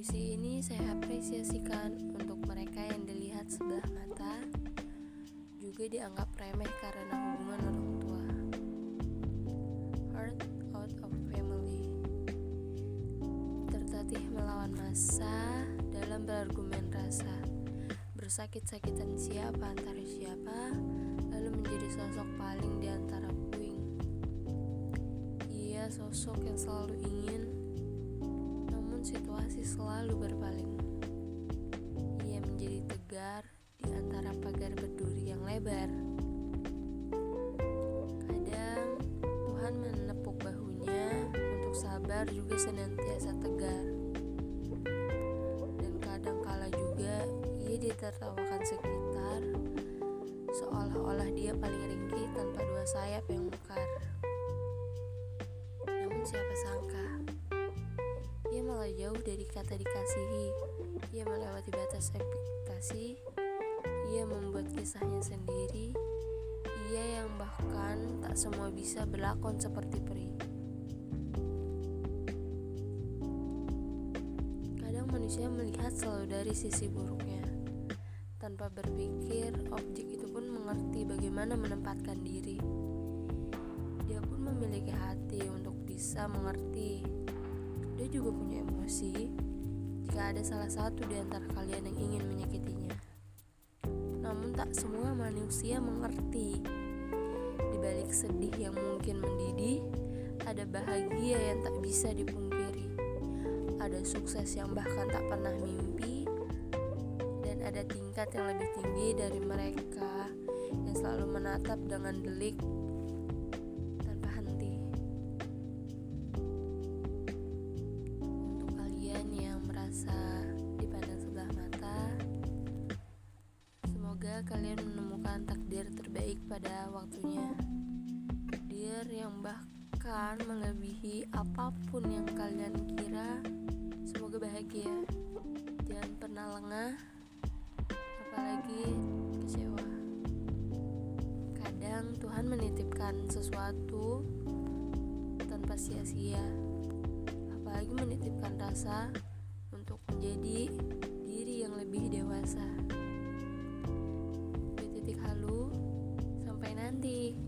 Puisi ini saya apresiasikan untuk mereka yang dilihat sebelah mata, juga dianggap remeh karena hubungan orang tua. Heart out of family. Tertatih melawan masa dalam berargumen rasa. Bersakit-sakitan siapa antara siapa, lalu menjadi sosok paling di antara puing. Ia sosok yang selalu ingin situasi selalu berpaling. Ia menjadi tegar di antara pagar berduri yang lebar. Kadang Tuhan menepuk bahunya untuk sabar juga senantiasa tegar. Ditertawakan sekitar seolah-olah dia paling ringkih tanpa dua sayap yang mekar. Dari kata dikasihi. Ia melewati batas ekspektasi. Ia membuat kisahnya sendiri. Ia yang bahkan tak semua bisa berlakon seperti peri. Kadang manusia melihat selalu dari sisi buruknya tanpa berpikir, objek itu pun mengerti bagaimana menempatkan diri. Dia pun memiliki hati untuk bisa mengerti. Juga punya emosi jika ada salah satu di antara kalian yang ingin menyakitinya. Namun tak semua manusia mengerti. Di balik sedih yang mungkin mendidih, ada bahagia yang tak bisa dipungkiri. Ada sukses yang bahkan tak pernah mimpi, ada tingkat yang lebih tinggi dari mereka yang selalu menatap dengan delik merasa dipandang sebelah mata, semoga kalian menemukan takdir terbaik pada waktunya. Takdir yang bahkan melebihi apa pun yang kalian kira. Semoga bahagia. Jangan pernah lengah apalagi kecewa. Kadang Tuhan menitipkan sesuatu tanpa sia-sia, apalagi menitipkan rasa menjadi diri yang lebih dewasa. Di titik halu, sampai nanti.